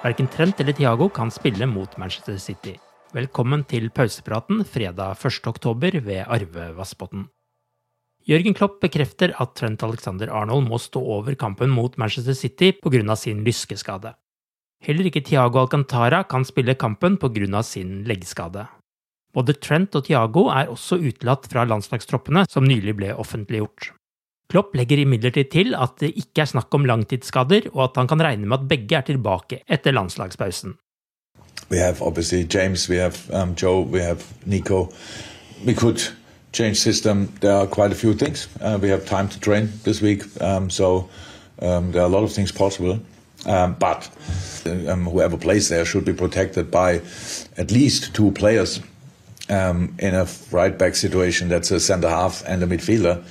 Verken Trent eller Thiago kan spille mot Manchester City. Velkommen til pausepraten fredag 1. oktober ved Arve Vassbotn. Jørgen Klopp bekrefter at Trent Alexander Arnold må stå over kampen mot Manchester City pga. sin lyskeskade. Heller ikke Thiago Alcantara kan spille kampen pga. sin leggskade. Både Trent og Thiago er også utelatt fra landslagstroppene som nylig ble offentliggjort. Klopp legger imidlertid til at det ikke er snakk om langtidsskader, og at han kan regne med at begge er tilbake etter landslagspausen. We have obviously James, we have um, Joe, we have Nico. We could change system. There are quite a few things. Uh, we have time to train this week, um, so um, there are a lot of things possible. Um, but um, whoever plays there should be protected by at least two players um, in a right back situation. That's a centre half and a midfielder,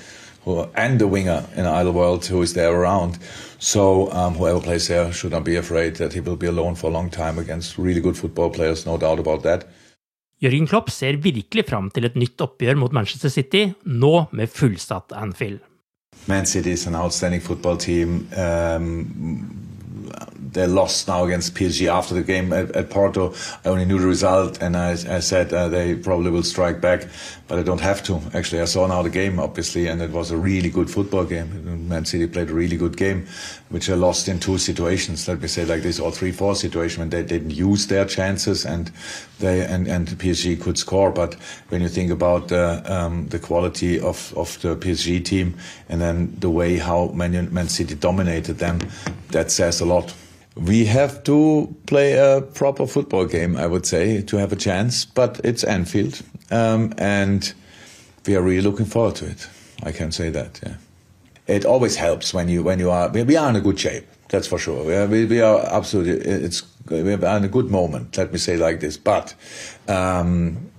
who, and the winger in Idlewild world who is there around. So um, whoever plays there should not be afraid that he will be alone for a long time against really good football players. No doubt about that. Jørgen Klopp ser virkelig fram til et nytt oppgjør mot Manchester City, nå med fullsatt Anfield. Man City is an outstanding football team. Um, they lost now against PSG after the game at, at Porto. I only knew the result, and I, I said uh, they probably will strike back, but I don't have to. Actually, I saw now the game, obviously, and it was a really good football game. Man City played a really good game, which they lost in two situations. Let me say like this, or three, four situations when they didn't use their chances, and they and and PSG could score. But when you think about uh, um, the quality of of the PSG team, and then the way how Man, Man City dominated them, that says a lot. We have to play a proper football game, I would say, to have a chance. But it's Anfield, um, and we are really looking forward to it. I can say that. Yeah, it always helps when you when you are. We are in a good shape. That's for sure. We are, we, are absolutely. It's we are in a good moment. Let me say like this. But um,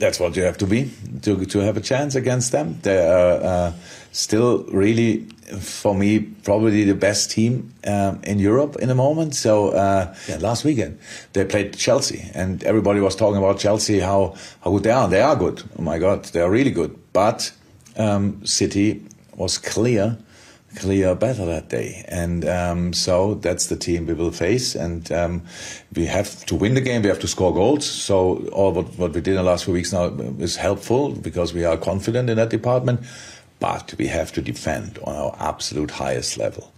that's what you have to be to to have a chance against them. They are uh, still really for me, probably the best team um, in Europe in the moment. So uh, yeah, last weekend they played Chelsea, and everybody was talking about Chelsea how how good they are. They are good. Oh my God, they are really good. But um, City was clear, clear better that day, and um, so that's the team we will face, and um, we have to win the game. We have to score goals. So all what, what we did in the last few weeks now is helpful because we are confident in that department. But we have to defend on our absolute highest level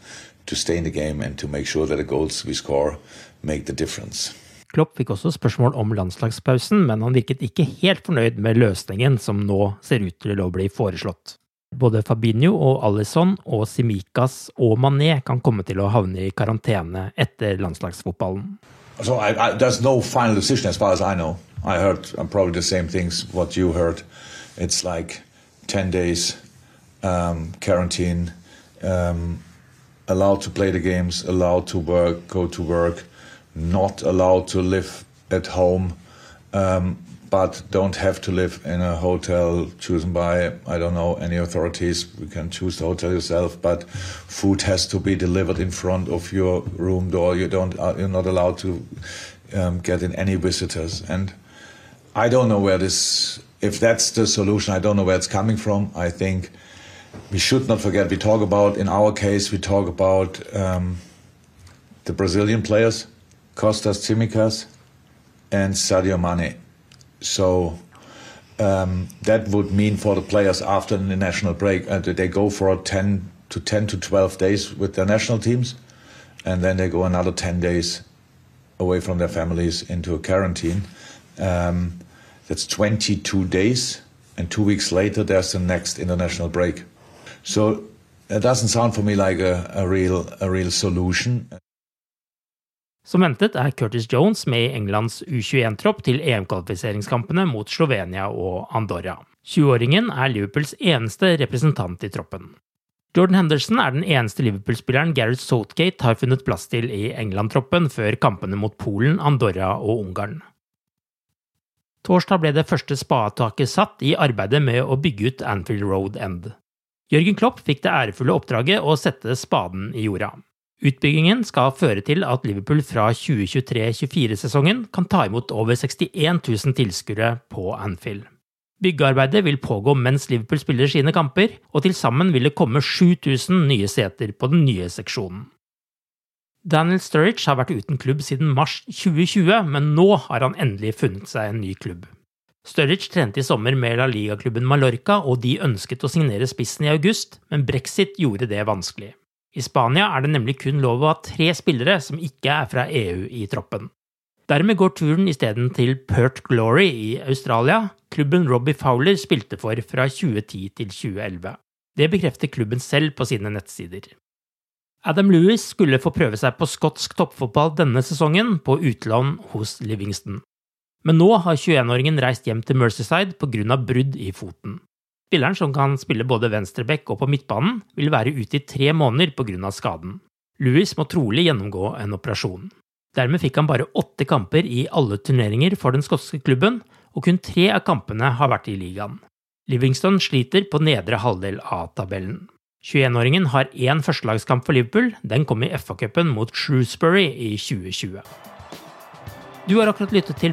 to stay in the game and to make sure that the goals we score make the difference. Klopp fikk også spørsmål om landslagspausen, men han virket ikke helt fornøyd med løsningen som nå ser ut til å bli foreslått. Både Fabinho og Alison og Simikaz og Mané kan komme til å havne i karantene etter landslagsfotballen. So I, I, there's no final decision as far as I know. I heard probably the same things what you heard. It's like 10 days um, quarantine, um, allowed to play the games, allowed to work, go to work, not allowed to live at home. Um, but don't have to live in a hotel chosen by I don't know any authorities. You can choose the hotel yourself, but food has to be delivered in front of your room door. You don't uh, you're not allowed to um, get in any visitors, and I don't know where this. If that's the solution, I don't know where it's coming from. I think we should not forget. We talk about in our case, we talk about um, the Brazilian players, Costas Tsimikas and Sadio Mane. So um, that would mean for the players after the national break, uh, they go for 10 to 10 to 12 days with their national teams, and then they go another 10 days away from their families into a quarantine. Um, that's 22 days, and two weeks later, there's the next international break. So it doesn't sound for me like a, a real a real solution. Som ventet er Curtis Jones med i Englands U21-tropp til EM-kvalifiseringskampene mot Slovenia og Andorra. 20-åringen er Liverpools eneste representant i troppen. Jordan Henderson er den eneste Liverpool-spilleren Gareth Southgate har funnet plass til i England-troppen før kampene mot Polen, Andorra og Ungarn. Torsdag ble det første spadetaket satt i arbeidet med å bygge ut Anfield Road End. Jørgen Klopp fikk det ærefulle oppdraget å sette spaden i jorda. Utbyggingen skal føre til at Liverpool fra 2023-24-sesongen kan ta imot over 61 000 tilskuere på Anfield. Byggearbeidet vil pågå mens Liverpool spiller sine kamper, og til sammen vil det komme 7000 nye seter på den nye seksjonen. Daniel Sturridge har vært uten klubb siden mars 2020, men nå har han endelig funnet seg en ny klubb. Sturridge trente i sommer med La Liga-klubben Mallorca, og de ønsket å signere spissen i august, men brexit gjorde det vanskelig. I Spania er det nemlig kun lov å ha tre spillere som ikke er fra EU i troppen. Dermed går turen isteden til Pert Glory i Australia, klubben Robbie Fowler spilte for fra 2010 til 2011. Det bekrefter klubben selv på sine nettsider. Adam Lewis skulle få prøve seg på skotsk toppfotball denne sesongen, på utlån hos Livingston. Men nå har 21-åringen reist hjem til Mercyside pga. brudd i foten. Spilleren, som kan spille både venstreback og på midtbanen, vil være ute i tre måneder pga. skaden. Louis må trolig gjennomgå en operasjon. Dermed fikk han bare åtte kamper i alle turneringer for den skotske klubben, og kun tre av kampene har vært i ligaen. Livingston sliter på nedre halvdel av tabellen. 21-åringen har én førstelagskamp for Liverpool, den kom i FA-cupen mot Shrewsbury i 2020. Du har akkurat lyttet til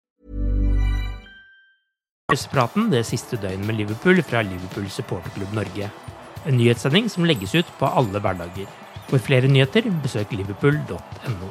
Praten det siste døgnet med Liverpool fra Liverpool supporterklubb Norge. En nyhetssending som legges ut på alle hverdager. For flere nyheter, besøk liverpool.no.